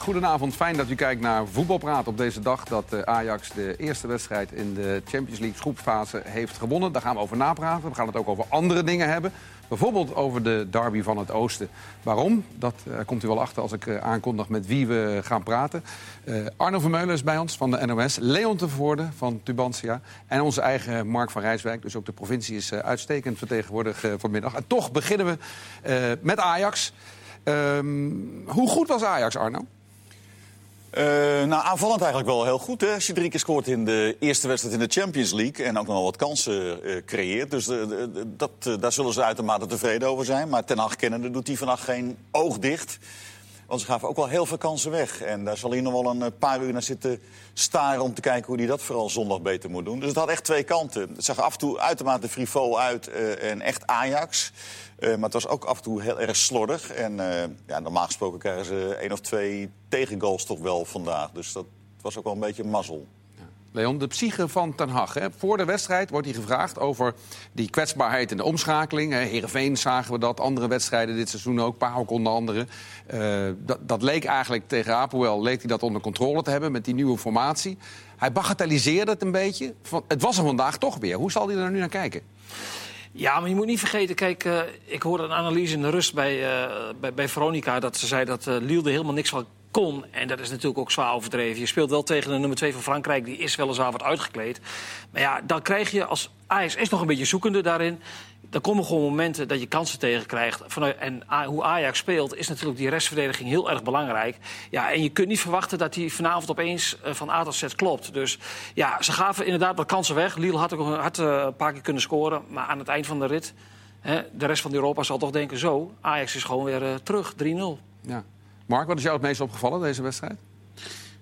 Goedenavond, fijn dat u kijkt naar Voetbalpraat op deze dag... dat eh, Ajax de eerste wedstrijd in de Champions League groepsfase heeft gewonnen. Daar gaan we over napraten. We gaan het ook over andere dingen hebben. Bijvoorbeeld over de derby van het Oosten. Waarom? Dat uh, komt u wel achter als ik uh, aankondig met wie we gaan praten. Uh, Arno Vermeulen is bij ons van de NOS. Leon Tevoorde van Tubantia. En onze eigen Mark van Rijswijk. Dus ook de provincie is uitstekend vertegenwoordigd vanmiddag. En toch beginnen we met Ajax. Um, hoe goed was Ajax, Arno? Uh, nou, aanvallend eigenlijk wel heel goed. Hè? Keer scoort in de eerste wedstrijd in de Champions League... en ook nog wel wat kansen uh, creëert. Dus uh, dat, daar zullen ze uitermate tevreden over zijn. Maar ten Hag kennende doet hij vannacht geen oog dicht. Want ze gaven ook wel heel veel kansen weg. En daar zal hij nog wel een paar uur naar zitten staren... om te kijken hoe hij dat vooral zondag beter moet doen. Dus het had echt twee kanten. Het zag af en toe uitermate frivol uit en echt Ajax... Uh, maar het was ook af en toe heel erg slordig. En ja, normaal gesproken krijgen ze één of twee tegengoals toch wel vandaag. Dus dat was ook wel een beetje mazzel. Leon, de psyche van Ten Hag. Voor de wedstrijd wordt hij gevraagd over die kwetsbaarheid in de omschakeling. Heerenveen zagen we dat, andere wedstrijden dit seizoen ook. PAOK onder andere. Uh, dat, dat, leek eigenlijk tegen Apoel leek hij dat onder controle te hebben met die nieuwe formatie. Hij bagatelliseerde het een beetje. Het was er vandaag toch weer. Hoe zal hij er nu naar kijken? Ja, maar je moet niet vergeten, kijk, uh, ik hoorde een analyse in de rust bij, uh, bij, bij, Veronica... dat ze zei dat uh, Lielde helemaal niks van kon. En dat is natuurlijk ook zwaar overdreven. Je speelt wel tegen de nummer 2 van Frankrijk, die is weliswaar wat uitgekleed. Maar ja, dan krijg je als Ajax is nog een beetje zoekende daarin dan komen gewoon momenten dat je kansen tegenkrijgt. En hoe Ajax speelt, is natuurlijk die restverdediging heel erg belangrijk. Ja, en je kunt niet verwachten dat hij vanavond opeens van A Z klopt. Dus ja, ze gaven inderdaad wat kansen weg. Lille had ook had, uh, een paar keer kunnen scoren. Maar aan het eind van de rit, hè, de rest van Europa zal toch denken... zo, Ajax is gewoon weer uh, terug, 3-0. Ja. Mark, wat is jou het meest opgevallen deze wedstrijd?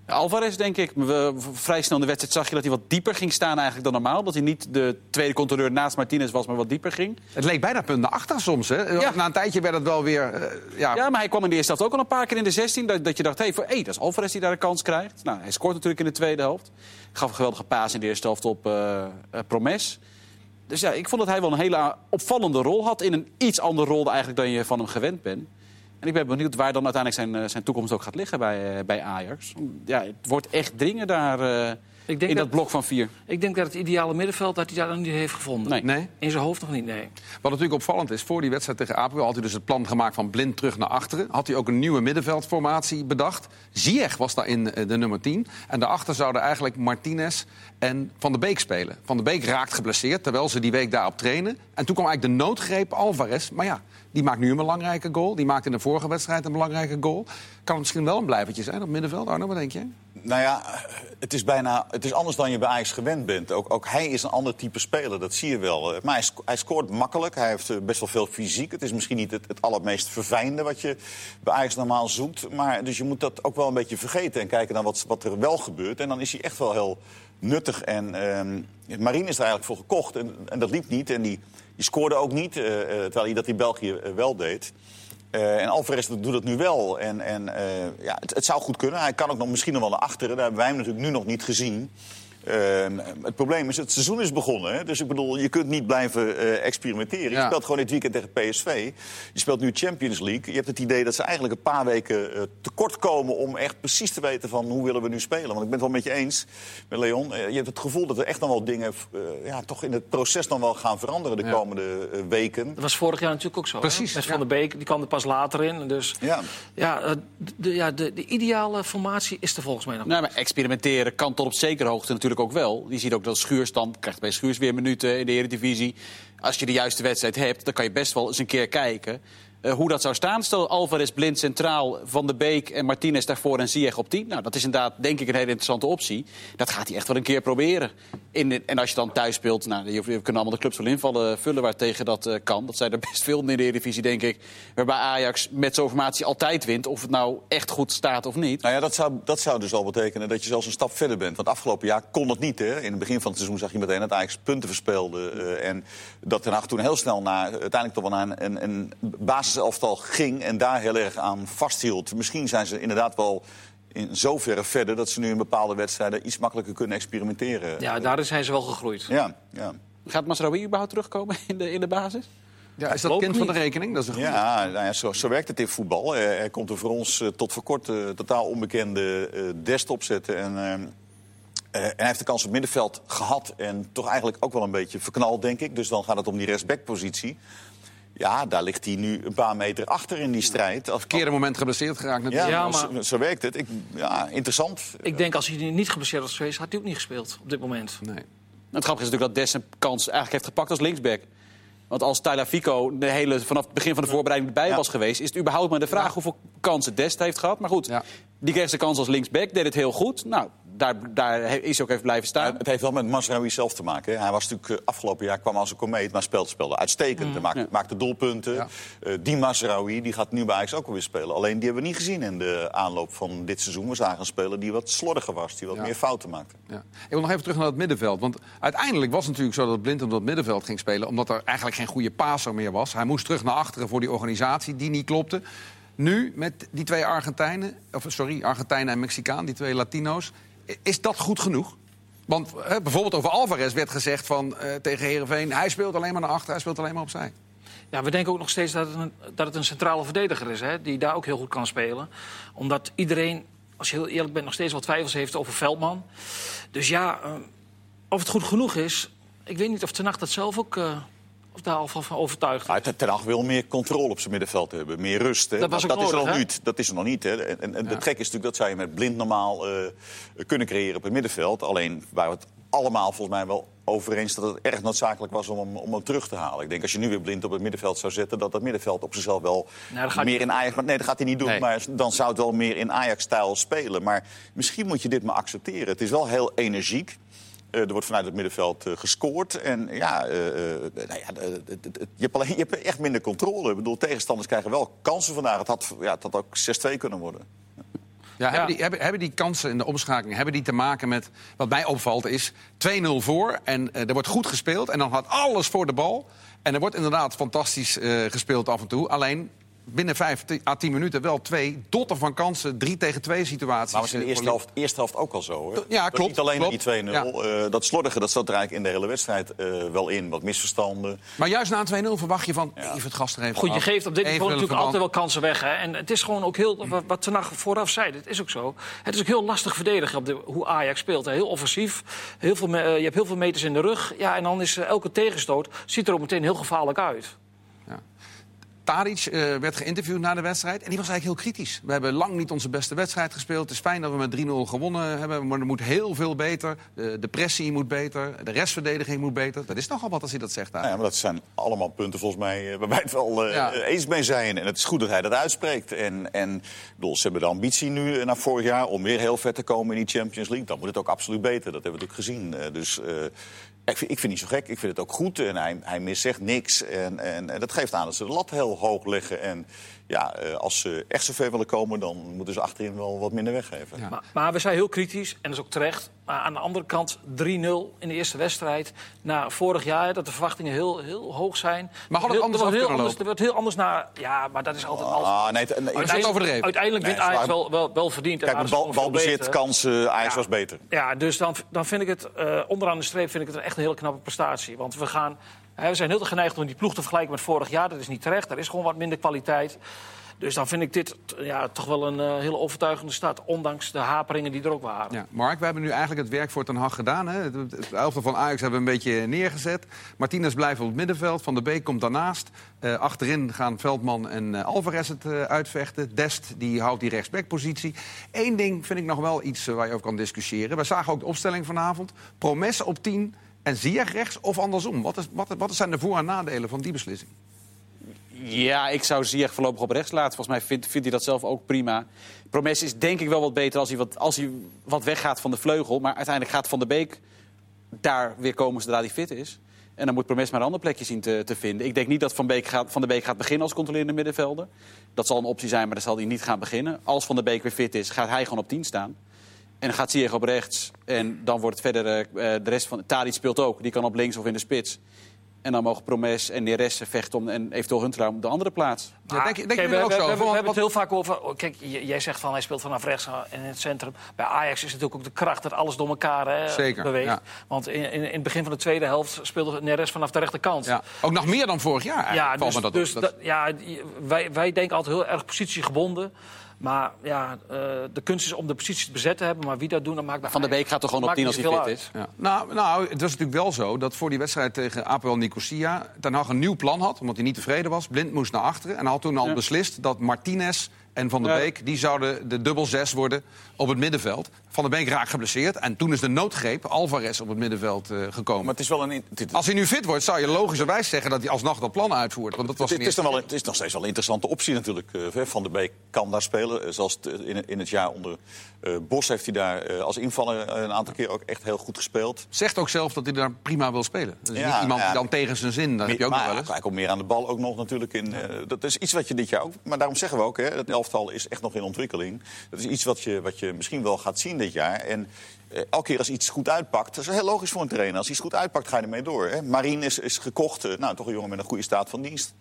Alvarez, denk ik. We, vrij snel in de wedstrijd zag je dat hij wat dieper ging staan eigenlijk dan normaal. Dat hij niet de tweede controleur naast Martinez was, maar wat dieper ging. Het leek bijna punten achter soms. Hè? Ja. Na een tijdje werd het wel weer... Uh, ja. ja, maar hij kwam in de eerste helft ook al een paar keer in de 16. Dat, dat je dacht, hé, hey, hey, dat is Alvarez die daar een kans krijgt. Nou, hij scoort natuurlijk in de tweede helft. Gaf een geweldige paas in de eerste helft op uh, uh, Promes. Dus ja, ik vond dat hij wel een hele opvallende rol had. In een iets andere rol eigenlijk dan je van hem gewend bent. En ik ben benieuwd waar dan uiteindelijk zijn, zijn toekomst ook gaat liggen bij, bij Ajax. Ja, het wordt echt dringen daar denk in dat, dat, blok van vier. Ik denk dat het ideale middenveld dat hij daar nog niet heeft gevonden. Nee. nee. In zijn hoofd nog niet, nee. Wat natuurlijk opvallend is, voor die wedstrijd tegen Apel had hij dus het plan gemaakt van blind terug naar achteren. Had hij ook een nieuwe middenveldformatie bedacht. Ziyech was daar in de nummer 10. En daarachter zouden eigenlijk Martinez en Van der Beek spelen. Van der Beek raakt geblesseerd, terwijl ze die week daarop trainen. En toen kwam eigenlijk de noodgreep Alvarez. Maar ja, die maakt nu een belangrijke goal. Die maakte in de vorige wedstrijd een belangrijke goal. Kan het misschien wel een blijvertje zijn op middenveld? Arno, wat denk je? Nou ja, het is bijna het is anders dan je bij Ajax gewend bent. Ook, ook hij is een ander type speler, dat zie je wel. Maar hij, hij scoort makkelijk, hij heeft eh, best wel veel fysiek. Het is misschien niet het, het allermeest verfijnde wat je bij Ajax normaal zoekt. Maar, dus je moet dat ook wel een beetje vergeten en kijken naar wat, wat er wel gebeurt. En dan is hij echt wel heel nuttig. En uh, Marine is er eigenlijk voor gekocht en, en dat liep niet. En die, die scoorde ook niet, uh, terwijl hij dat in België wel deed. Uh, en Alvarez doet het nu wel. En, en uh, ja, het, het, zou goed kunnen. Hij kan ook nog misschien nog wel naar achteren. Daar hebben wij hem natuurlijk nu nog niet gezien. Uh, het probleem is, het seizoen is begonnen. Hè? Dus ik bedoel, je kunt niet blijven uh, experimenteren. Ja. Je speelt gewoon dit weekend tegen PSV. Je speelt nu Champions League. Je hebt het idee dat ze eigenlijk een paar weken uh, tekort komen... om echt precies te weten van hoe willen we nu spelen. Want ik ben het wel met je eens, met Leon. je hebt het gevoel dat er echt nog wel dingen... ja, toch in het proces dan wel gaan veranderen de ja. komende weken. Dat was vorig jaar natuurlijk ook zo. Precies. Met Van der Beek, die kwam er pas later in. Dus ja, ja, de, ja de, de, ideale formatie is er volgens mij nog. Nou, maar experimenteren kan tot op zekere hoogte natuurlijk ook wel. Je ziet ook dat Schuurs dan krijgt bij Schuurs weer minuten in de Eredivisie. Als je de juiste wedstrijd hebt, dan kan je best wel eens een keer kijken. Uh, hoe dat zou staan. Stel Alvarez blind centraal, Van de Beek en Martinez daarvoor en Ziyech op 10. Nou, dat is inderdaad denk ik een hele interessante optie. Dat gaat hij echt wel een keer proberen. In, en als je dan thuis speelt, nou, je, kunnen allemaal de clubs wel invallen vullen waar tegen dat uh, kan. Dat zijn er best veel in de Eredivisie, denk ik. Waarbij Ajax met zo'n formatie altijd wint, of het nou echt goed staat of niet. Nou ja, dat zou, dat zou dus al betekenen dat je zelfs een stap verder bent. Want afgelopen jaar kon het niet. Hè? In het begin van het seizoen zag je meteen dat Ajax punten verspeelde. En dat Den toen heel snel naar, uiteindelijk toch wel naar een, een basiselftal ging en daar heel erg aan vasthield. Misschien zijn ze inderdaad wel in zoverre verder dat ze nu in bepaalde wedstrijden iets makkelijker kunnen experimenteren. Ja, daar zijn ze wel gegroeid. Ja, ja. Gaat Masraoui überhaupt terugkomen in de, in de basis? Ja, is dat kind van de rekening? Dat is een. Ja, nou ja zo, zo werkt het in voetbal. Eh, Er komt er voor ons eh, tot voor kort eh, totaal onbekende eh Dest opzetten. En, en hij heeft de kans op middenveld gehad. En toch eigenlijk ook wel een beetje verknald, denk ik. Dus dan gaat het om die rechtsbackpositie. Ja, daar ligt hij nu een paar meter achter in die strijd. Als Verkeerde moment geblesseerd geraakt Ja, natuurlijk. Ja, maar maar- zo, zo werkt het. Ik, ja, interessant. Ik denk als hij niet geblesseerd was geweest, had hij ook niet gespeeld op dit moment. Nee. Het grappige is natuurlijk dat Des een kans eigenlijk heeft gepakt als linksback. Want als Tyler Fico de hele, vanaf het begin van de voorbereiding erbij Ja. was geweest... is het überhaupt maar de vraag hoeveel kansen Dest heeft gehad. Maar goed, Ja. die kreeg zijn kans als linksback, deed het heel goed. Nou, daar, daar is ook even blijven staan. Het heeft wel met Masraoui zelf te maken. hè. Hij was natuurlijk eh, afgelopen jaar kwam als een komeet, maar speelde, speelde uitstekend. Hij maakte, doelpunten. Eh, die Masraoui die gaat nu bij Ajax ook alweer spelen. Alleen die hebben we niet gezien in de aanloop van dit seizoen. We zagen een speler die wat slordiger was, die wat meer fouten maakte. Ja. Ik wil nog even terug naar het middenveld. Want uiteindelijk was het natuurlijk zo dat Blind op dat middenveld ging spelen... omdat er eigenlijk geen goede paser meer was. Hij moest terug naar achteren voor die organisatie die niet klopte. Nu, met die twee Argentijnen... of sorry, Argentijnen en Mexicaan, die twee Latino's... is dat goed genoeg? Want bijvoorbeeld over Alvarez werd gezegd van, eh, tegen Herenveen: hij speelt alleen maar naar achter, hij speelt alleen maar opzij. Ja, we denken ook nog steeds dat het een, dat het een centrale verdediger is, hè, die daar ook heel goed kan spelen. Omdat iedereen, als je heel eerlijk bent, nog steeds wat twijfels heeft over Veldman. Dus ja, eh, of het goed genoeg is, ik weet niet of Ten Hag dat zelf ook eh, daar al van overtuigd. Maar Ten- Hag wil meer controle op zijn middenveld hebben, meer rust. Hè. Dat was ook is er nog niet. Dat is er nog niet. Hè. En, en, en de trek is natuurlijk dat zou je met blind normaal eh, kunnen creëren op het middenveld. Alleen waar we het allemaal volgens mij wel over eens dat het erg noodzakelijk was om hem, om hem terug te halen. Ik denk als je nu weer blind op het middenveld zou zetten, dat dat middenveld op zichzelf wel Nou, meer in Ajax. Maar nee, dat gaat hij niet doen. Nee. Maar dan zou het wel meer in Ajax-stijl spelen. Maar misschien moet je dit maar accepteren. Het is wel heel energiek. Eh, er wordt vanuit het middenveld eh, gescoord. En ja, eh, eh, nou ja je, hebt alleen, je hebt echt minder controle. Ik bedoel, tegenstanders krijgen wel kansen vandaag. Het had, ja, het had ook 6-2 kunnen worden. Ja, Hebben, die, hebben, hebben die kansen in de omschakeling hebben die te maken met... wat mij opvalt is 2-0 voor en er wordt goed gespeeld... en dan gaat alles voor de bal. En er wordt inderdaad fantastisch eh, gespeeld af en toe. Alleen binnen 5 à 10 minuten wel twee dotten van kansen. Drie tegen twee situaties. Maar was in de eerste helft, eerste helft ook al zo. Hè? Ja, Dat klopt, Niet alleen klopt. die 2-0. eh, dat slordige dat zat er eigenlijk in de hele wedstrijd eh, wel in. Wat misverstanden. Maar juist na een 2-0 verwacht je van... even het gas er even Goed, je geeft op dit niveau natuurlijk altijd wel kansen weg. Hè? En het is gewoon ook heel, wat, wat Ten Hag vooraf zei, dat is ook zo. Het is ook heel lastig verdedigen op de, hoe Ajax speelt. Hè? Heel offensief, heel veel, eh, je hebt heel veel meters in de rug. Ja, en dan is elke tegenstoot, ziet er ook meteen heel gevaarlijk uit. Tadic eh, werd geïnterviewd na de wedstrijd en die was eigenlijk heel kritisch. We hebben lang niet onze beste wedstrijd gespeeld. Het is fijn dat we met 3-0 gewonnen hebben, maar er moet heel veel beter. De, de pressie moet beter, de restverdediging moet beter. Dat is nogal wat als hij dat zegt daar. Nou ja, maar dat zijn allemaal punten volgens mij eh, waar wij het wel eh, Ja. eens mee zijn. En het is goed dat hij dat uitspreekt. En, en bedoel, ze hebben de ambitie nu na vorig jaar om weer heel ver te komen in die Champions League. Dan moet het ook absoluut beter. Dat hebben we natuurlijk gezien. Dus ik, vind, ik vind het niet zo gek. Ik vind het ook goed. En hij, hij mist echt niks. En, en, en dat geeft aan dat ze de lat heel hoog leggen. En ja, eh, als ze echt zo ver willen komen, dan moeten ze achterin wel wat minder weggeven. Ja. Maar, maar we zijn heel kritisch, en dat is ook terecht. Maar aan de andere kant 3-0 in de eerste wedstrijd. Na vorig jaar, dat de verwachtingen heel, heel hoog zijn. Maar had het Heel- anders er wordt af heel anders, Er wordt heel anders naar... Ja, maar dat is altijd... Als, Ah, nee, nee, Maar het is overdreven. Uiteindelijk wint Nee, Ajax wel, wel, wel verdiend. en Kijk, met bal, balbezit, kansen, Ajax Ja. was beter. Ja, dus dan, dan vind ik het eh, onderaan de streep vind ik het echt een hele knappe prestatie. Want we gaan, we zijn heel te geneigd om die ploeg te vergelijken met vorig jaar. Dat is niet terecht. Er is gewoon wat minder kwaliteit. Dus dan vind ik dit ja, toch wel een eh, hele overtuigende start. Ondanks de haperingen die er ook waren. Ja, Mark, we hebben nu eigenlijk het werk voor Ten Hag gedaan. Hè? Het elftal van Ajax hebben we een beetje neergezet. Martinez blijft op het middenveld. Van der Beek komt daarnaast. Eh, achterin gaan Veldman en eh, Alvarez het uitvechten. Dest die houdt die rechtsbackpositie. Eén ding vind ik nog wel iets waar je over kan discussiëren. We zagen ook de opstelling vanavond. Promes op 10 en Ziyech rechts of andersom. Wat, is, wat, wat zijn de voor- en nadelen van die beslissing? Ja, ik zou Ziyech voorlopig op rechts laten. Volgens mij vindt, vindt hij dat zelf ook prima. Promes is denk ik wel wat beter als hij wat, als hij weggaat van de vleugel. Maar uiteindelijk gaat Van der Beek daar weer komen zodra hij fit is. En dan moet Promes maar een ander plekje zien te, te vinden. Ik denk niet dat Van, Beek gaat, van der Beek gaat beginnen als controlerende middenvelder. Dat zal een optie zijn, maar dat zal hij niet gaan beginnen. Als Van der Beek weer fit is, gaat hij gewoon op 10 staan. En dan gaat Ziyech op rechts. En dan wordt het verder... eh, eh, de rest van... Tadic speelt ook. Die kan op links of in de spits. En dan mogen Promes en Neres vechten om, en eventueel Huntelaar om de andere plaats. Ja, denk, je- denk Kijk, je ook we, zo we- hebben het heel vaak over. oh, Kijk, jij zegt van hij speelt vanaf rechts en in het centrum. Bij Ajax is natuurlijk ook de kracht dat alles door elkaar hè, Zeker, beweegt. ja. Want in, in, in het begin van de tweede helft speelde Neres vanaf de rechterkant. Ja, ook nog meer dan vorig jaar. eigenlijk, Ja, dus, dat dus Dat- ja, wij, wij denken altijd heel erg positiegebonden. Maar ja, eh, de kunst is om de positie te bezet te hebben. Maar wie dat doet, dat maakt bij Van der Ajax- Beek gaat toch gewoon op maakt 10 als hij fit uit. is? Ja. Nou, nou, het was natuurlijk wel zo dat voor die wedstrijd tegen APL Nicosia... Ten Hag een nieuw plan had, omdat hij niet tevreden was. Blind moest naar achteren. En hij had toen al Ja. beslist dat Martinez en Van der Ja. Beek... die zouden de dubbel zes worden op het middenveld. Van der Beek raakt geblesseerd. En toen is de noodgreep Alvarez op het middenveld eh, gekomen. Maar het is wel een... Als hij nu fit wordt, zou je logischerwijs zeggen... dat hij alsnog dat plan uitvoert. Want dat was Het, is dan wel, het is nog steeds wel een interessante optie natuurlijk. eh, Van der Beek kan daar spelen. Eh, Zoals in, in het jaar onder eh, Bos heeft hij daar eh, als invaller een aantal keer ook echt heel goed gespeeld. Zegt ook zelf dat hij daar prima wil spelen. Dus Ja, niet iemand ja. die dan tegen zijn zin... Dat heb je ook nog wel eens. hij komt meer aan de bal ook nog natuurlijk. In, eh, dat is iets wat je dit jaar ook... Maar daarom zeggen we ook, hè, het is echt nog in ontwikkeling. Dat is iets wat je, wat je misschien wel gaat zien dit jaar. En eh, elke keer als iets goed uitpakt, dat is heel logisch voor een trainer. Als iets goed uitpakt, ga je ermee door. Hè. Marien is, is gekocht, eh, nou toch een jongen met een goede staat van dienst.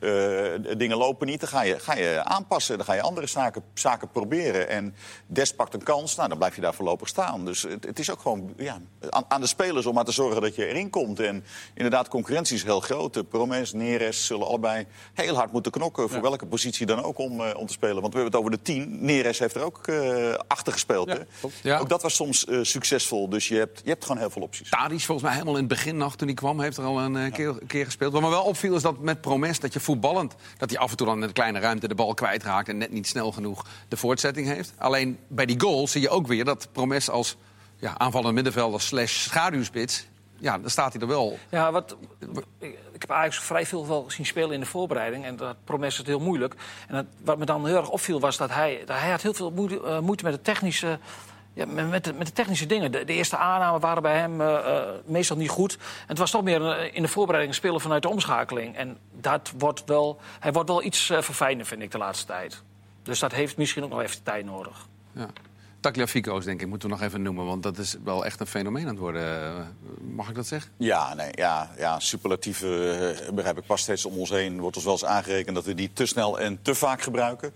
Eh, dingen lopen niet, dan ga je, ga je aanpassen. Dan ga je andere zaken, zaken proberen. En Des pakt een kans, nou, dan blijf je daar voorlopig staan. Dus het, het is ook gewoon ja, aan, aan de spelers om maar te zorgen dat je erin komt. En inderdaad, concurrentie is heel groot. De Promes, Neres zullen allebei heel hard moeten knokken... voor welke positie dan ook om, eh, om te spelen. Want we hebben het over de tien. Neres heeft er ook eh, achter gespeeld. Ja. Ook dat was soms eh, succesvol. Dus je hebt, je hebt gewoon heel veel opties. Tadic volgens mij helemaal in het begin nog, toen hij kwam, heeft er al een eh, keer, keer gespeeld. Wat me wel opviel is dat met Promes, dat je voetballend... dat hij af en toe dan in een kleine ruimte de bal kwijtraakt... en net niet snel genoeg de voortzetting heeft. Alleen bij die goal zie je ook weer dat Promes als ja, aanvallende middenvelder slash schaduwspits... ja, dan staat hij er wel. Ja, wat, ik heb Ajax vrij veel wel zien spelen in de voorbereiding. En dat promes het heel moeilijk. En dat, wat me dan heel erg opviel was dat hij, dat hij had heel veel moeite, eh, moeite met de technische... Ja, met, met de, met de technische dingen. De, de eerste aannamen waren bij hem eh, eh, meestal niet goed. En het was toch meer een- in de voorbereiding spelen vanuit de omschakeling. En dat wordt wel, hij wordt wel iets eh verfijnder, vind ik, de laatste tijd. Dus dat heeft misschien ook nog even tijd nodig. Ja. Tagliafico's, denk ik, moeten we nog even noemen. Want dat is wel echt een fenomeen aan het worden. Eh, Mag ik dat zeggen? Ja, nee, ja, ja superlatieven eh, begrijp ik pas steeds om ons heen. Wordt ons wel eens aangerekend dat we die te snel en te vaak gebruiken.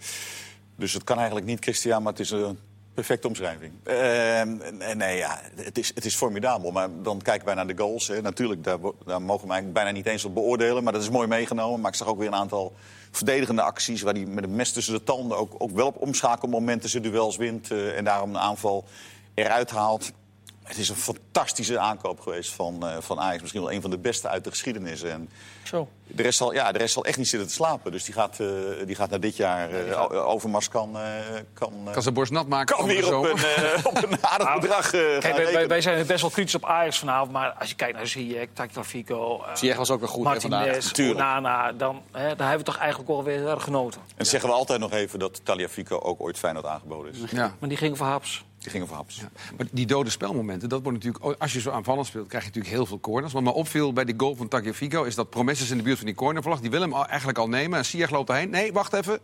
Dus het kan eigenlijk niet, Christian, maar het is een perfecte omschrijving. Eh, nee, ja, het is, het is formidabel. Maar dan kijken wij naar de goals. Hè. Natuurlijk, daar, daar mogen eigenlijk bijna niet eens op beoordelen. Maar dat is mooi meegenomen. Maar ik zag ook weer een aantal verdedigende acties... waar hij met een mes tussen de tanden ook, ook wel op omschakelmomenten zijn duels wint... eh, en daarom een aanval eruit haalt. Het is een fantastische aankoop geweest van, eh, van Ajax. Misschien wel een van de beste uit de geschiedenis. En Zo. de rest zal, ja, de rest zal echt niet zitten te slapen. Dus die gaat, eh, die gaat naar dit jaar. eh, O- Overmars kan, eh, kan, eh, Kan zijn borst nat maken kan weer op een, op een aardig bedrag eh, Kijk, wij, wij, rekenen. wij zijn best wel kritisch op Ajax vanavond. Maar als je kijkt naar Ziyech, Tagliafico... eh, Ziyech was ook weer goed. Martinez. Onana, dan, hè, daar hebben we toch eigenlijk wel weer heel erg genoten. En zeggen we altijd nog even dat Taliafico ook ooit Feyenoord aangeboden is. Ja. Maar die gingen voor haps. Die gingen voor haps. Maar die dode spelmomenten, dat wordt natuurlijk, als je zo aanvallend speelt, krijg je natuurlijk heel veel corners. Wat me opviel bij die goal van Tagliafico is dat Promes is in de buurt van die cornervlag. Die wil hem eigenlijk al nemen. En Ziyech loopt erheen. Nee, wacht even.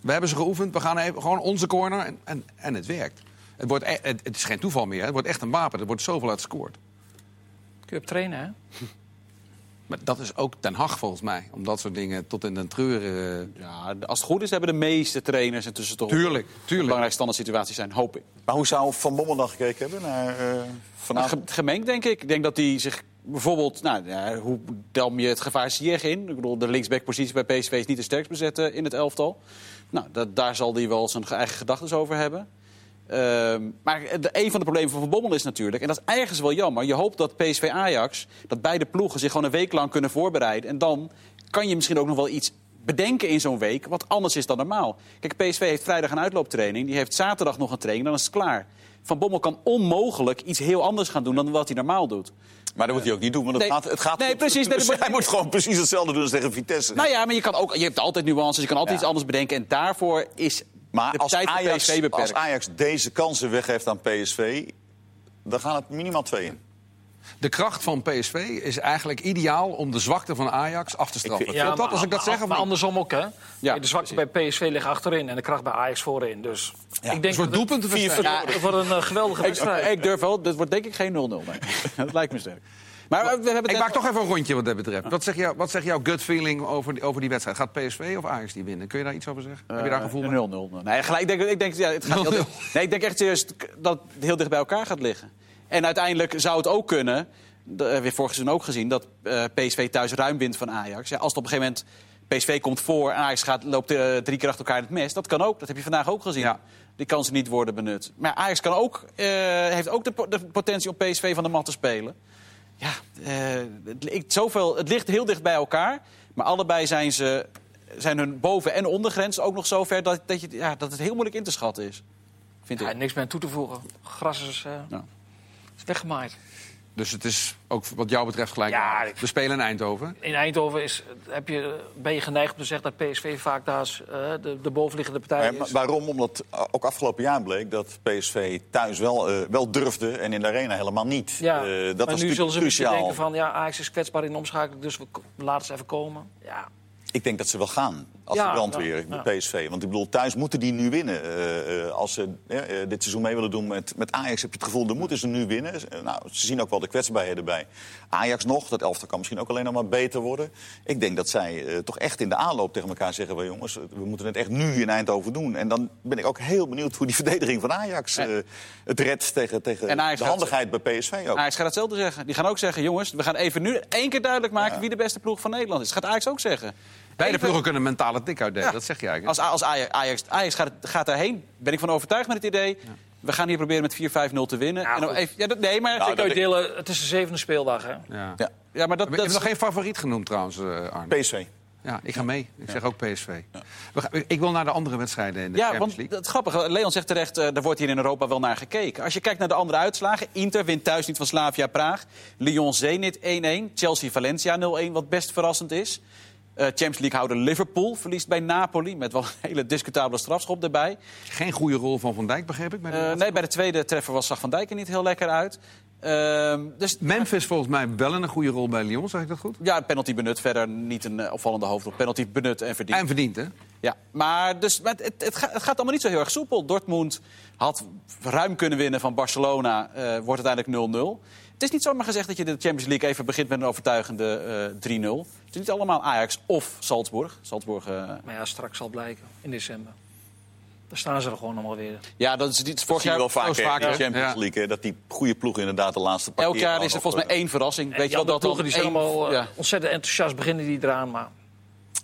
We hebben ze geoefend. We gaan even gewoon onze corner. En, en, en het werkt. Het, wordt e- het, is geen toeval meer. Het wordt echt een wapen. Er wordt zoveel uit gescoord. Kun je op trainen, hè? Maar dat is ook Den Hag volgens mij. Om dat soort dingen tot in den treur... eh, Ja, als het goed is, hebben de meeste trainers intussen toch Tuurlijk, een tuurlijk. belangrijke standaard situatie zijn, hoop ik. Maar hoe zou Van Bommel dan gekeken hebben naar eh, vanavond? Ge- gemengd, denk ik. Ik denk dat hij zich bijvoorbeeld... Nou, ja, hoe dam je het gevaar Ziyech in? Ik bedoel, de linksbackpositie bij PSV is niet de sterkst bezette in het elftal. Nou, dat, daar zal hij wel zijn eigen gedachten over hebben. Ehm, maar een van de problemen van Van Bommel is natuurlijk... en dat is ergens wel jammer... je hoopt dat PSV-Ajax, dat beide ploegen zich gewoon een week lang kunnen voorbereiden... en dan kan je misschien ook nog wel iets bedenken in zo'n week... wat anders is dan normaal. Kijk, PSV heeft vrijdag een uitlooptraining... die heeft zaterdag nog een training, dan is het klaar. Van Bommel kan onmogelijk iets heel anders gaan doen dan wat hij normaal doet. Maar dat moet hij ook niet doen, want het Nee. gaat... Het gaat Nee, precies. Nee, moet- hij moet gewoon precies hetzelfde doen als tegen Vitesse. Nou ja, maar je, kan ook, je hebt altijd nuances, je kan altijd Ja. iets anders bedenken. En daarvoor is maar als Ajax, als Ajax deze kansen weggeeft aan PSV... dan gaan het minimaal twee in. De kracht van PSV is eigenlijk ideaal om de zwakte van Ajax af te straffen. Ik Vind je dat maar, als ik dat zeg? Of maar andersom ook, hè? Ja, de zwakte bij PSV ligt achterin en de kracht bij Ajax voorin. Dus ik denk Een soort dat doelpuntenwedstrijd. het, het wordt een eh, geweldige Ik, wedstrijd. ik durf wel, dat wordt denk ik geen 0-0. Nee. dat lijkt me sterk. Maar eh, we hebben het Ik maak toch even een rondje wat dat betreft. Wat zegt, jou, wat zegt jouw gut feeling over die, over die wedstrijd? Gaat PSV of Ajax die winnen? Kun je daar iets over zeggen? Heb je daar gevoel Eh, mee? 0-0. Nee, gelijk, ik denk, ik denk, ja, het gaat heel 0-0. dicht- nee, ik denk echt serieus dat het heel dicht bij elkaar gaat liggen. En uiteindelijk zou het ook kunnen, dat hebben we vorig seizoen ook gezien... dat eh, PSV thuis ruim wint van Ajax. Ja, als het op een gegeven moment PSV komt voor en Ajax gaat, loopt eh, drie keer achter elkaar in het mes... dat kan ook, dat heb je vandaag ook gezien. Ja. Die kansen niet worden benut. Maar Ajax kan ook, eh, heeft ook de, po- de potentie om PSV van de mat te spelen. Ja, eh, het, ik- zoveel, het ligt heel dicht bij elkaar. Maar allebei zijn, ze, zijn hun boven- en ondergrens ook nog zo ver dat, dat, je, ja, dat het heel moeilijk in te schatten is. Vind ik. Ja, niks meer aan toe te voegen. Gras is, eh, Ja. is weggemaaid. Dus het is ook wat jou betreft gelijk. Ja, ik- We spelen in Eindhoven. In Eindhoven is, heb je, ben je geneigd om te zeggen dat PSV vaak daar is, eh, de, de bovenliggende partij Maar is. waarom? Omdat ook afgelopen jaar bleek dat PSV thuis wel, eh, wel durfde en in de arena helemaal niet. Ja, Eh, dat maar was nu zullen ze misschien cruciaal. denken van... ja, Ajax is kwetsbaar in de omschakeling, dus we laten ze even komen. Ja, Ik denk dat ze wel gaan als de brandweer, met. PSV. Want ik bedoel, thuis moeten die nu winnen. Eh, eh, als ze eh, dit seizoen mee willen doen met, met Ajax, heb je het gevoel, dan moeten ze nu winnen. Nou, ze zien ook wel de kwetsbaarheden bij Ajax nog. Dat elftal kan misschien ook alleen nog maar beter worden. Ik denk dat zij toch echt in de aanloop tegen elkaar zeggen... "Wel, jongens, we moeten het echt nu in Eindhoven doen. En dan ben ik ook heel benieuwd hoe die verdediging van Ajax het redt tegen, tegen de handigheid bij PSV ook. Ajax gaat hetzelfde zeggen. Die gaan ook zeggen, jongens, we gaan even nu één keer duidelijk maken... wie de beste ploeg van Nederland is. Dat gaat Ajax ook zeggen. Beide Even- ploegen kunnen mentale tik uitdelen. Ja. Dat zeg je eigenlijk. Als, als Ajax, Ajax, Ajax gaat, gaat daarheen, ben ik van overtuigd met het idee... we gaan hier proberen met 4-5-0 te winnen. Ja, en dan even, dat, nee, maar... Nou, ik kan je dat- delen, het is de zevende speeldag, hè. Ja. Ja, ja, maar dat, Je dat hebt nog geen favoriet genoemd trouwens, eh, Arne. PSV. Ja, ik ga mee. Ik zeg ook PSV. Ik wil naar de andere wedstrijden in de Ja, Champions want League. het grappige, Leon zegt terecht, eh er wordt hier in Europa wel naar gekeken. Als je kijkt naar de andere uitslagen, Inter wint thuis niet van Slavia Praag. Lyon Zenit 1-1, Chelsea Valencia 0-1, wat best verrassend is. Eh, Champions League houder Liverpool verliest bij Napoli met wel een hele discutabele strafschop erbij. Geen goede rol van Van Dijk, begreep ik. Bij Eh, nee, bij de tweede treffer was zag Van Dijk er niet heel lekker uit. Ehm, dus Memphis volgens mij wel een goede rol bij Lyon, zeg ik dat goed? ja, penalty benut, verder niet een eh, opvallende hoofdrol. Penalty benut en verdiend. En verdiend, hè? Ja, maar, dus, maar het, het, gaat, het gaat allemaal niet zo heel erg soepel. Dortmund had ruim kunnen winnen van Barcelona, eh, wordt uiteindelijk 0-0. Het is niet zomaar gezegd dat je de Champions League even begint met een overtuigende eh 3-0. Het is niet allemaal Ajax of Salzburg. Salzburg eh, Maar ja, straks zal blijken, in december. Dan staan ze er gewoon allemaal weer. ja, dat is niet vorig jaar. wel vaak vaak, in de? Champions. League. hè, dat die goede ploeg inderdaad de laatste paar Elk jaar is er volgens mij één verrassing. Weet je wel dat ploegen die zijn allemaal ja. ontzettend enthousiast beginnen die eraan, maar...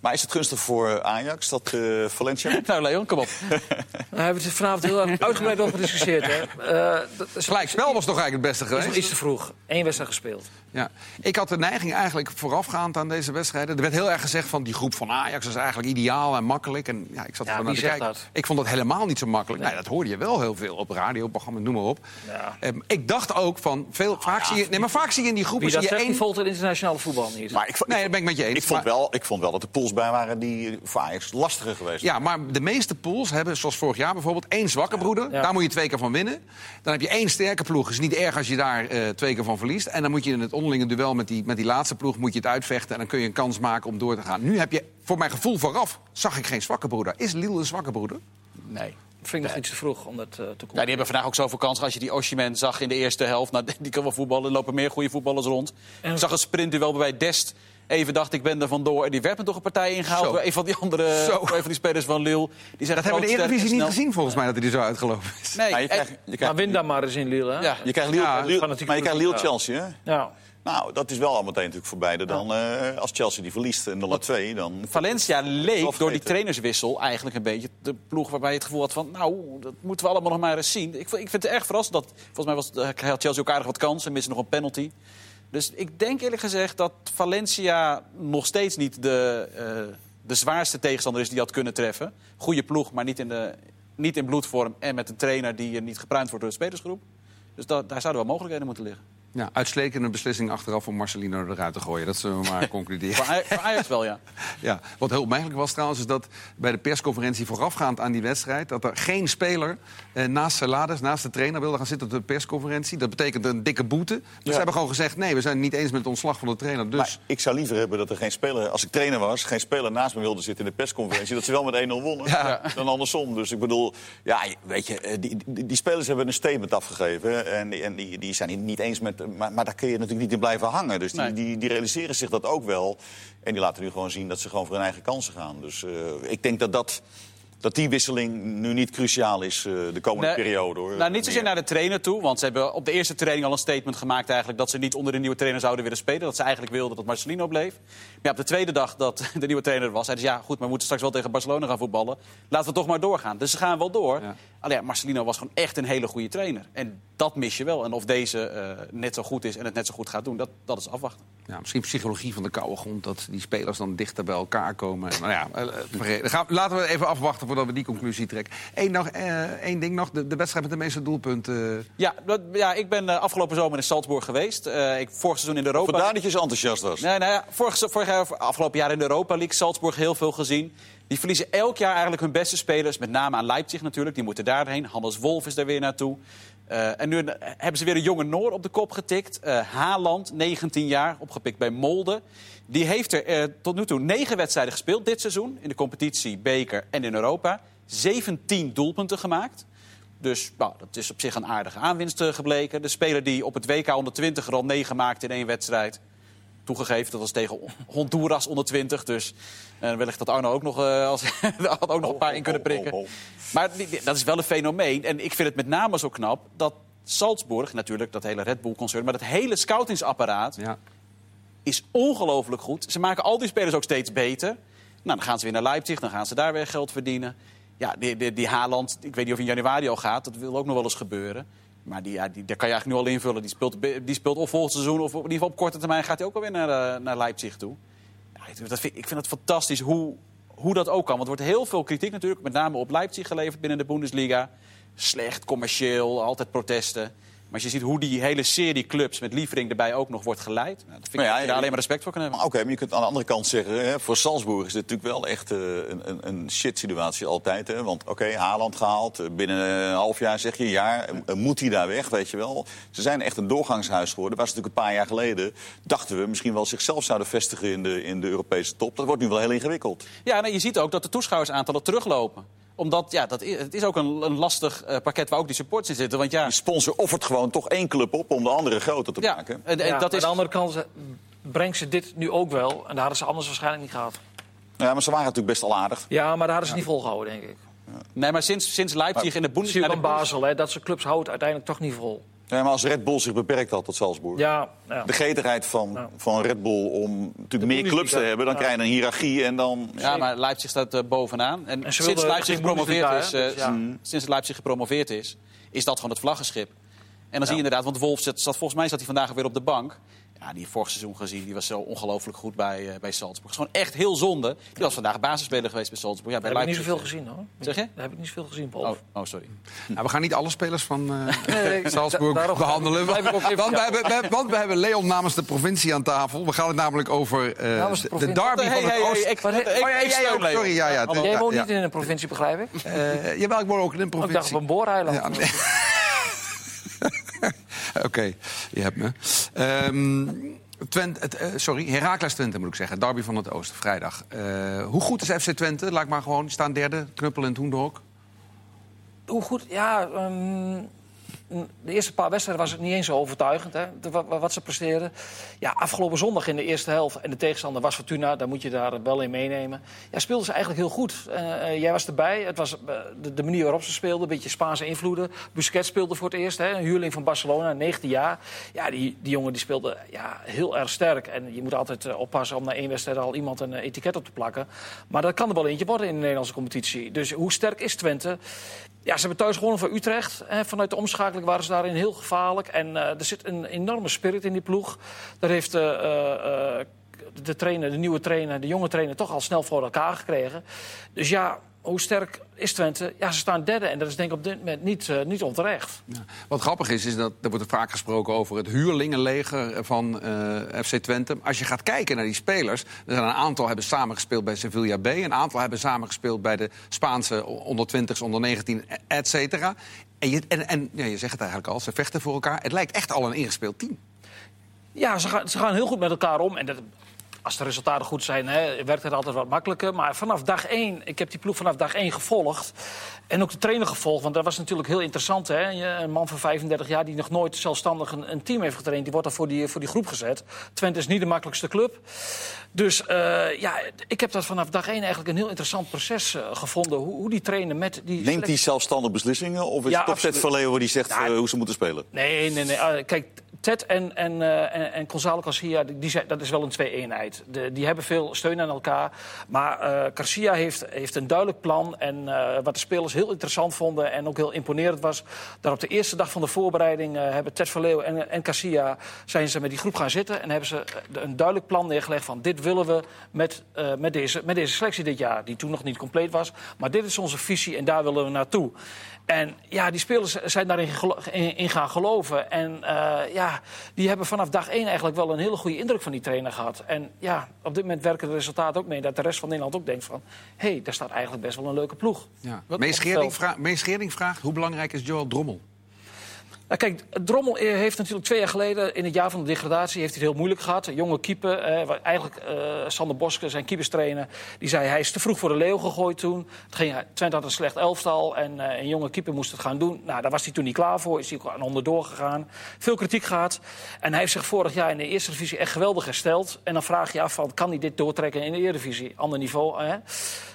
Maar is het gunstig voor Ajax, dat eh, Valencia? Nou, Leon, kom op. Daar hebben we het vanavond heel erg uitgebreid over gediscussieerd. Hè. Eh, dat is Gelijkspel was toch eigenlijk het beste is nog geweest? iets te vroeg. Eén wedstrijd gespeeld. Ja. Ik had de neiging eigenlijk voorafgaand aan deze wedstrijden. Er werd heel erg gezegd van die groep van Ajax is eigenlijk ideaal en makkelijk. En ja, ik zat Ja, er naar te kijken. dat? Ik vond dat helemaal niet zo makkelijk. Nee. dat hoorde je wel heel veel op radioprogramma's, noem maar op. Ja. Ehm, ik dacht ook van veel, vaak zie je, nee, maar vaak zie je in die groepen Wie dat zie je één. volgt het internationale voetbal niet. Maar ik, vond- Nee, dat ben ik met je eens. ik, vond Maar- wel, ik vond wel dat er pools bij waren die voor Ajax lastiger geweest Ja, maar de meeste pools hebben, zoals vorig jaar bijvoorbeeld, één zwakke broeder. Ja. Daar moet je twee keer van winnen. Dan heb je één sterke ploeg. is niet erg als je daar eh, twee keer van verliest. En dan moet je in het onderlinge duel met die, met die laatste ploeg moet je het uitvechten. En dan kun je een kans maken om door te gaan. Nu heb je, voor mijn gevoel vooraf, zag ik geen zwakke broeder. Is Lille een zwakke broeder? Nee. vind ik nog iets te vroeg om dat eh, te Ja, komen. die hebben vandaag ook zoveel kansen. Als je die Oshiman zag in de eerste helft, nou, die kan wel voetballen. Er lopen meer goede voetballers rond. En- Ik zag een sprintduel bij Dest. Even dacht ik ben er vandoor. En die werd me toch een partij ingehaald door een van die andere Zo. een van die spelers van Lille. Die Dat hebben we de Eredivisie niet gezien volgens mij, dat hij er zo uitgelopen is. Nee, Maar je krijgt, je Maar win dan maar eens in Lille. Hè? ja. je krijgt Lille, Ja, Lille- maar je krijgt goed, Lille Chelsea, hè? Ja. Nou, dat is wel al meteen natuurlijk voor beide. Dan, eh, als Chelsea die verliest en 0-2, dan... Valencia leek door die trainerswissel eigenlijk een beetje de ploeg waarbij je het gevoel had van... nou, dat moeten we allemaal nog maar eens zien. Ik, vind- ik vind het erg verrassend dat... Volgens mij was, het- had Chelsea ook aardig wat kansen, missen nog een penalty. Dus ik denk eerlijk gezegd dat Valencia nog steeds niet de, eh, de zwaarste tegenstander is die had kunnen treffen. Goede ploeg, maar niet in, de, niet in bloedvorm. En met een trainer die eh, niet gepruimd wordt door de spelersgroep. Dus da- daar zouden wel mogelijkheden moeten liggen. Ja, uitstekende beslissing achteraf om Marcelino eruit te gooien. Dat zullen we maar concluderen. Voor Aj- voor Ajax wel, ja. Ja, wat heel opmerkelijk was trouwens, is dat bij de persconferentie voorafgaand aan die wedstrijd, dat er geen speler eh, naast Salades, naast de trainer, wilde gaan zitten op de persconferentie. Dat betekent een dikke boete. Dus Ja. ze hebben gewoon gezegd, nee, we zijn het niet eens met het ontslag van de trainer. Dus Maar ik zou liever hebben dat er geen speler, als ik trainer was, geen speler naast me wilde zitten in de persconferentie. dat ze wel met 1-0 wonnen. Ja. Dan andersom. Dus ik bedoel, ja, weet je, eh, die, die, die spelers hebben een statement afgegeven. En, die- en die, die zijn het niet eens met met, maar, maar daar kun je natuurlijk niet in blijven hangen. Dus die, Nee. die, die realiseren zich dat ook wel. En die laten nu gewoon zien dat ze gewoon voor hun eigen kansen gaan. Dus eh, ik denk dat, dat, dat die wisseling nu niet cruciaal is eh, de komende Nee, periode. Hoor. Nou, niet zozeer naar de trainer toe. Want ze hebben op de eerste training al een statement gemaakt eigenlijk... dat ze niet onder de nieuwe trainer zouden willen spelen. Dat ze eigenlijk wilden dat Marcelino bleef. Maar ja, op de tweede dag dat de nieuwe trainer er was... zeiden ze, ja goed, maar we moeten straks wel tegen Barcelona gaan voetballen. Laten we toch maar doorgaan. Dus ze gaan wel door. Ja. Alleen ja, Marcelino was gewoon echt een hele goede trainer. En dat mis je wel. En of deze eh, net zo goed is en het net zo goed gaat doen, dat, dat is afwachten. Ja, misschien psychologie van de koude grond, dat die spelers dan dichter bij elkaar komen. Nou ja, eh, laten we even afwachten voordat we die conclusie trekken. Eén, nog, eh, één ding nog, de, de wedstrijd met de meeste doelpunten. Ja, dat, ja ik ben eh, afgelopen zomer in Salzburg geweest. Eh, ik, vorig seizoen in de Europa Vandaar dat je zo enthousiast was. Nee, nou ja, vorig, vorig jaar, afgelopen jaar in de Europa League, Salzburg heel veel gezien. Die verliezen elk jaar eigenlijk hun beste spelers. Met name aan Leipzig natuurlijk, die moeten daarheen. Hannes Wolf is daar weer naartoe. Eh, en nu hebben ze weer een jonge Noor op de kop getikt. Eh Haaland, 19 jaar, opgepikt bij Molde. Die heeft er eh, tot nu toe negen wedstrijden gespeeld dit seizoen. In de competitie, beker en in Europa. 17 doelpunten gemaakt. Dus nou, dat is op zich een aardige aanwinst eh, gebleken. De speler die op het WK 120 er al negen maakte in één wedstrijd. Toegegeven, dat was tegen Honduras onder 20. Dus eh, wellicht dat Arno ook nog, eh, als, had ook nog een paar in kunnen prikken. Maar dat is wel een fenomeen. En ik vind het met name zo knap dat Salzburg, natuurlijk dat hele Red Bull-concern... maar dat hele scoutingsapparaat Ja. Is ongelooflijk goed. Ze maken al die spelers ook steeds beter. Nou, dan gaan ze weer naar Leipzig, dan gaan ze daar weer geld verdienen. Ja, die, die, die Haaland, ik weet niet of in januari al gaat, dat wil ook nog wel eens gebeuren. Maar die, ja, die, daar kan je eigenlijk nu al invullen. Die speelt, die speelt of volgend seizoen of in ieder geval op korte termijn gaat hij ook alweer naar, eh, naar Leipzig toe. Ja, dat vind, ik vind het fantastisch hoe, hoe dat ook kan. Want er wordt heel veel kritiek natuurlijk, met name op Leipzig geleverd binnen de Bundesliga. Slecht, commercieel, altijd protesten. Maar als je ziet hoe die hele serie clubs met Liefering erbij ook nog wordt geleid... Nou, dat vind ik Maar ja, dat je daar alleen maar respect voor kan hebben. Oké, maar je kunt aan de andere kant zeggen, hè, voor Salzburg is dit natuurlijk wel echt eh, een, een, een shit-situatie altijd. Hè? Want oké, Haaland gehaald, eh, binnen een half jaar zeg je een jaar, eh, moet hij daar weg, weet je wel. Ze zijn echt een doorgangshuis geworden. Waar ze natuurlijk een paar jaar geleden, dachten we, misschien wel zichzelf zouden vestigen in de, in de Europese top. Dat wordt nu wel heel ingewikkeld. Ja, nee, je ziet ook dat de toeschouwersaantallen teruglopen. Omdat, ja, dat is, het is ook een, een lastig eh, pakket waar ook die supports in zitten. Want ja, Die sponsor offert gewoon toch één club op om de andere groter te ja maken. en, en Ja, dat aan is... de andere kant eh, brengt ze dit nu ook wel. En daar hadden ze anders waarschijnlijk niet gehad. Ja, maar ze waren natuurlijk best al aardig. Ja, maar daar hadden ze niet volgehouden, denk ik. Nee, maar sinds, sinds Leipzig in de Zie je Bundesliga... van Basel, hè, dat soort clubs houdt uiteindelijk toch niet vol. Ja, maar als Red Bull zich beperkt had tot Salzburg. Ja, ja. De gretigheid van, Ja. van Red Bull om natuurlijk meer clubs te hebben, dan Ja. krijg je een hiërarchie en dan... Ja, maar Leipzig staat eh, bovenaan. En, sinds Leipzig gepromoveerd is, dus mm, sinds Leipzig gepromoveerd is, is dat gewoon het vlaggenschip. En dan zie je inderdaad, want Wolf zat, zat volgens mij zat hij vandaag weer op de bank. Ja, die vorig seizoen gezien, die was zo ongelooflijk goed bij, eh, bij Salzburg. Het is gewoon echt heel zonde. Die was vandaag basisspeler geweest bij Salzburg. Ja, bij Daar heb ik niet zoveel gezien, hoor. Zeg je? Daar heb ik niet zoveel gezien, Paul. Oh, oh, sorry. Nou, we gaan niet alle spelers van eh, Nee, Salzburg da- behandelen. want, we hebben, we- want we hebben Leon namens de provincie aan tafel. We gaan het namelijk over eh, de de, de provincie. derby Hey, van het hey, hey, Oosten. ik- Maar, ik- hey, ik- oh ja, ik jij ook. Sorry, ja, ja. Jij woont niet in een provincie, begrijp ik? Eh, jawel, ik woon ook in een Oh, ik dacht provincie. op een booreiland. Oké, je hebt me. Ehm, Twente, eh, sorry, Heracles Twente moet ik zeggen. Derby van het Oosten, vrijdag. Eh, hoe goed is FC Twente? Laat ik maar gewoon, staan derde, knuppel in het hoenderhok. Hoe goed? Ja, ehm, de eerste paar wedstrijden was het niet eens zo overtuigend, hè, wat ze presteerden. Ja, afgelopen zondag in de eerste helft en de tegenstander was Fortuna, daar moet je daar wel in meenemen. Ja, speelden ze eigenlijk heel goed. Eh, eh, jij was erbij, het was eh, de, manier waarop ze speelden, een beetje Spaanse invloeden. Busquets speelde voor het eerst, hè, een huurling van Barcelona, 19 jaar. Ja, die, die jongen die speelde ja, heel erg sterk. En je moet altijd oppassen om na één wedstrijd al iemand een etiket op te plakken. Maar dat kan er wel eentje worden in de Nederlandse competitie. Dus hoe sterk is Twente? Ja, ze hebben thuis gewonnen van Utrecht. Vanuit de omschakeling waren ze daarin heel gevaarlijk. En eh, er zit een enorme spirit in die ploeg. Daar heeft eh, eh, de trainer, de nieuwe trainer, de jonge trainer... toch al snel voor elkaar gekregen. Dus ja, hoe sterk is Twente? Ja, ze staan derde. En dat is denk ik op dit moment niet, eh, niet onterecht. Ja. Wat grappig is, is dat er wordt vaak gesproken over het huurlingenleger van eh, FC Twente. Als je gaat kijken naar die spelers, er zijn een aantal hebben samengespeeld bij Sevilla B, een aantal hebben samengespeeld bij de Spaanse onder 20, onder 19, et cetera. En, je, en, en ja, je zegt het eigenlijk al, ze vechten voor elkaar. Het lijkt echt al een ingespeeld team. Ja, ze gaan, ze gaan heel goed met elkaar om. En dat, als de resultaten goed zijn, hè, werkt het altijd wat makkelijker. Maar vanaf dag één, ik heb die ploeg vanaf dag één gevolgd. En ook de trainer gevolgd, want dat was natuurlijk heel interessant. Hè? Een man van 35 jaar die nog nooit zelfstandig een, een team heeft getraind... die wordt dan voor die, voor die groep gezet. Twente is niet de makkelijkste club. Dus eh, ja, ik heb dat vanaf dag één eigenlijk een heel interessant proces eh, gevonden. Hoe, hoe die trainen met die... Neemt hij zelfstandig beslissingen? Of is Ja, het toch Ted absoluut. Verleeuwen die zegt Ja, eh, hoe ze moeten spelen? Nee, nee, nee. Ah, kijk, Ted en, en, eh, en, en Gonzalo Garcia, die, zijn, dat is wel een twee-eenheid. Die hebben veel steun aan elkaar. Maar eh Garcia heeft, heeft een duidelijk plan. En eh, wat de spelers heel interessant vonden en ook heel imponerend was... dat op de eerste dag van de voorbereiding hebben Ted Verleeuw en, en Garcia... zijn ze met die groep gaan zitten en hebben ze een duidelijk plan neergelegd... van dit willen we met, met, deze, met deze selectie dit jaar, die toen nog niet compleet was. Maar dit is onze visie en daar willen we naartoe. En ja, die spelers zijn daarin in, in gaan geloven. En eh, ja, die hebben vanaf dag één eigenlijk wel een hele goede indruk van die trainer gehad. En ja, op dit moment werken de resultaten ook mee dat de rest van Nederland ook denkt van... hé, hey, daar staat eigenlijk best wel een leuke ploeg. Ja. Mees Geerding vraagt hoe belangrijk is Joel Drommel? Nou, kijk, Drommel eh, heeft natuurlijk twee jaar geleden, in het jaar van de degradatie, heeft het heel moeilijk gehad. Een jonge keeper, eh, eigenlijk eh, Sander Boske, zijn keeperstrainer, die zei hij is te vroeg voor de leeuw gegooid toen. Het ging, Twente had een slecht elftal en eh, een jonge keeper moest het gaan doen. Nou, daar was hij toen niet klaar voor, is hij ook aan onderdoor gegaan. Veel kritiek gehad. En hij heeft zich vorig jaar in de eerste divisie echt geweldig hersteld. En dan vraag je af van, kan hij dit doortrekken in de Eredivisie? Ander niveau, hè?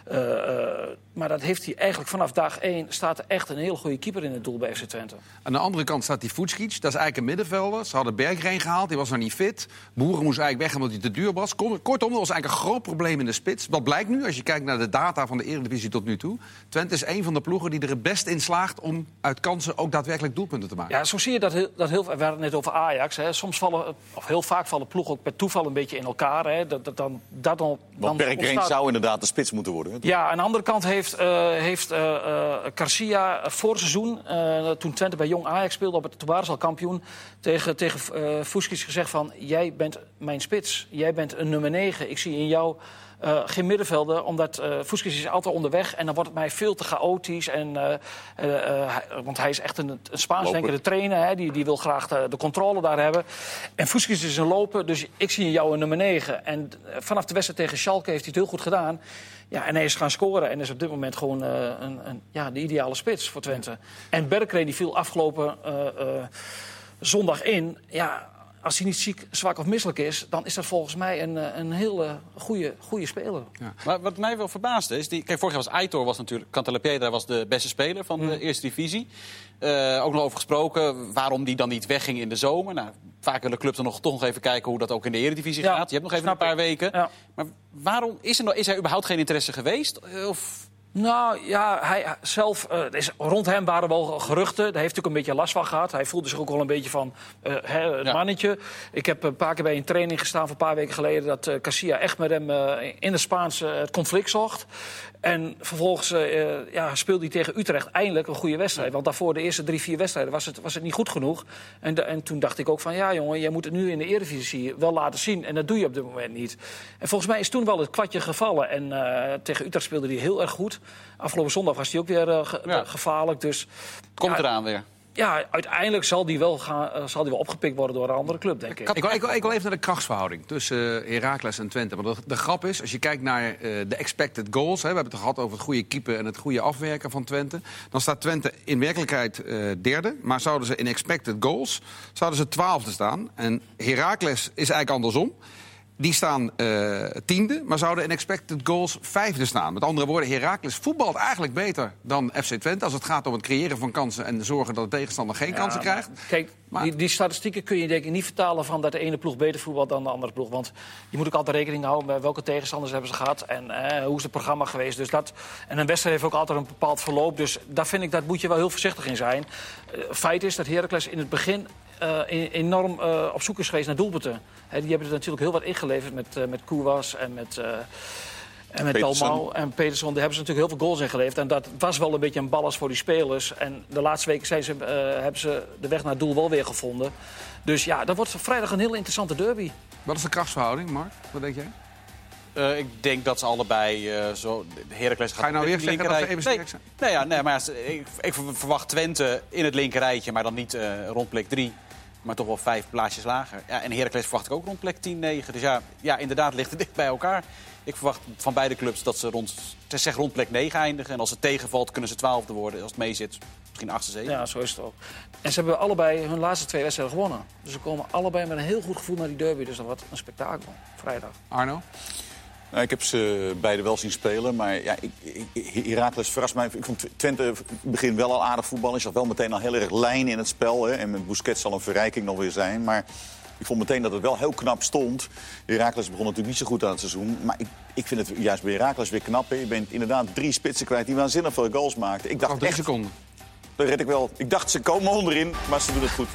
Eh, eh, maar dat heeft hij eigenlijk vanaf dag één... staat er echt een hele goede keeper in het doel bij FC Twente. Aan de andere kant staat die Fucic. Dat is eigenlijk een middenvelder. Ze hadden Bergreen gehaald, die was nog niet fit. Boeren moest eigenlijk weg omdat hij te duur was. Kortom, dat was eigenlijk een groot probleem in de spits. Wat blijkt nu, als je kijkt naar de data van de Eredivisie tot nu toe... Twente is een van de ploegen die er het best in slaagt... om uit kansen ook daadwerkelijk doelpunten te maken. Ja, zo zie je dat heel, dat heel we hadden het net over Ajax. Hè. Soms vallen, of heel vaak vallen ploegen ook per toeval een beetje in elkaar. Hè. Dat, dat, dan, dat dan, Want dan Bergreen ontstaat- zou inderdaad de spits moeten worden. hè? Ja, aan de andere kant heeft, eh heeft eh eh, Garcia vorig seizoen, eh, toen Twente bij Jong Ajax speelde op het al kampioen, tegen, tegen eh Fuskis gezegd van, jij bent mijn spits, jij bent een nummer 9. Ik zie in jou eh, geen middenvelder, omdat Fuskis is altijd onderweg en dan wordt het mij veel te chaotisch. En, eh, want hij is echt een, een Spaans denkende trainer, hè, die, die wil graag de, de controle daar hebben. En Fuskis is een loper, dus ik zie in jou een nummer 9. En vanaf de wedstrijd tegen Schalke heeft hij het heel goed gedaan. Ja, en hij is gaan scoren en is op dit moment gewoon een, een, ja, de ideale spits voor Twente. En Berkree die viel afgelopen zondag in. Ja, als hij niet ziek, zwak of misselijk is, dan is dat volgens mij een, eh, een hele goede, goede speler. Maar wat mij wel verbaasde is... Die, kijk, vorig jaar was Aitor was natuurlijk... Cantalepiedra was de beste speler van Mm. de eerste divisie. Eh, ook nog over gesproken waarom die dan niet wegging in de zomer. Nou, vaak willen clubs dan nog, toch nog even kijken hoe dat ook in de eredivisie Ja, gaat. Je hebt nog even een paar ik. weken. Ja. Maar waarom is er, nou, is er überhaupt geen interesse geweest? Eh, Of... Nou ja, hij zelf, eh, is, rond hem waren wel geruchten. Daar heeft hij ook een beetje last van gehad. Hij voelde zich ook wel een beetje van hè, het Ja. mannetje. Ik heb een paar keer bij een training gestaan voor een paar weken geleden... dat eh Casilla echt met hem in het Spaans het conflict zocht. En vervolgens ja, speelde hij tegen Utrecht eindelijk een goede wedstrijd. Want daarvoor de eerste drie, vier wedstrijden was het, was het niet goed genoeg. En, de- en toen dacht ik ook van, ja jongen, jij moet het nu in de Eredivisie wel laten zien. En dat doe je op dit moment niet. En volgens mij is toen wel het kwartje gevallen. En tegen Utrecht speelde hij heel erg goed. Afgelopen zondag was hij ook weer eh, ge- Ja. gevaarlijk. Dus Komt Ja. eraan weer. ja, uiteindelijk zal die wel, gaan, eh, zal die wel opgepikt worden door een andere club, denk ik. Ik wil, ik, wil, ik wil even naar de krachtsverhouding tussen eh, Heracles en Twente. Want de, de grap is, als je kijkt naar eh, de expected goals... Hè, we hebben het gehad over het goede keeper en het goede afwerken van Twente... dan staat Twente in werkelijkheid eh, derde. Maar zouden ze in expected goals zouden ze twaalfde staan. En Heracles is eigenlijk andersom. Die staan eh, tiende, maar zouden in expected goals vijfde staan. Met andere woorden, Heracles voetbalt eigenlijk beter dan FC Twente... als het gaat om het creëren van kansen en zorgen dat de tegenstander geen kansen krijgt. maar Kijk, Maar- die, die statistieken kun je denk ik niet vertalen van dat de ene ploeg beter voetbalt dan de andere ploeg. Want je moet ook altijd rekening houden met welke tegenstanders hebben ze gehad en eh, hoe is het programma geweest. Dus dat, en een wedstrijd heeft ook altijd een bepaald verloop. Dus daar vind ik dat moet je wel heel voorzichtig in zijn. Eh, feit is dat Heracles in het begin eh, e- enorm eh, op zoek is geweest naar doelpunten. Hè, die hebben er natuurlijk heel wat ingeleverd met, eh met Koewas en met... eh, en met. Dalmau en Peterson, daar hebben ze natuurlijk heel veel goals in geleverd. En dat was wel een beetje een ballast voor die spelers. En de laatste weken zijn ze, eh, hebben ze de weg naar het doel wel weer gevonden. Dus ja, dat wordt vrijdag een heel interessante derby. Wat is de krachtsverhouding, Mark? Wat denk jij? Eh, ik denk dat ze allebei eh, zo... Heracles gaat Ga je nou weer zeggen dat ze even sterk zijn? Nee, nee, ja, nee maar ik, ik verwacht Twente in het linkerrijtje, maar dan niet eh, rond plek 3. Maar toch wel vijf plaatsjes lager. Ja, en Heracles verwacht ik ook rond plek 10, 9. Dus ja, ja, inderdaad ligt het dicht bij elkaar. Ik verwacht van beide clubs dat ze rond, zeg rond plek 9 eindigen. En als het tegenvalt, kunnen ze twaalfde worden. Als het mee zit, misschien achtste, zeven. Ja, zo is het ook. En ze hebben allebei hun laatste twee wedstrijden gewonnen. Dus ze komen allebei met een heel goed gevoel naar die derby. Dus dat wordt een spektakel, vrijdag. Arno? Nou, ik heb ze beide wel zien spelen, maar ja, ik, ik, Heracles verrast mij. Ik vond Twente begin wel al aardig voetballen. Je zag wel meteen al heel erg lijn in het spel. Hè. En met Busquets zal een verrijking nog weer zijn. Maar ik vond meteen dat het wel heel knap stond. Heracles begon natuurlijk niet zo goed aan het seizoen. Maar ik, ik vind het juist bij Heracles weer knap. Hè. Je bent inderdaad drie spitsen kwijt die waanzinnig veel goals maakten. Ik dacht drie echt, seconden. dat red ik wel. Ik dacht ze komen onderin, maar ze doen het goed.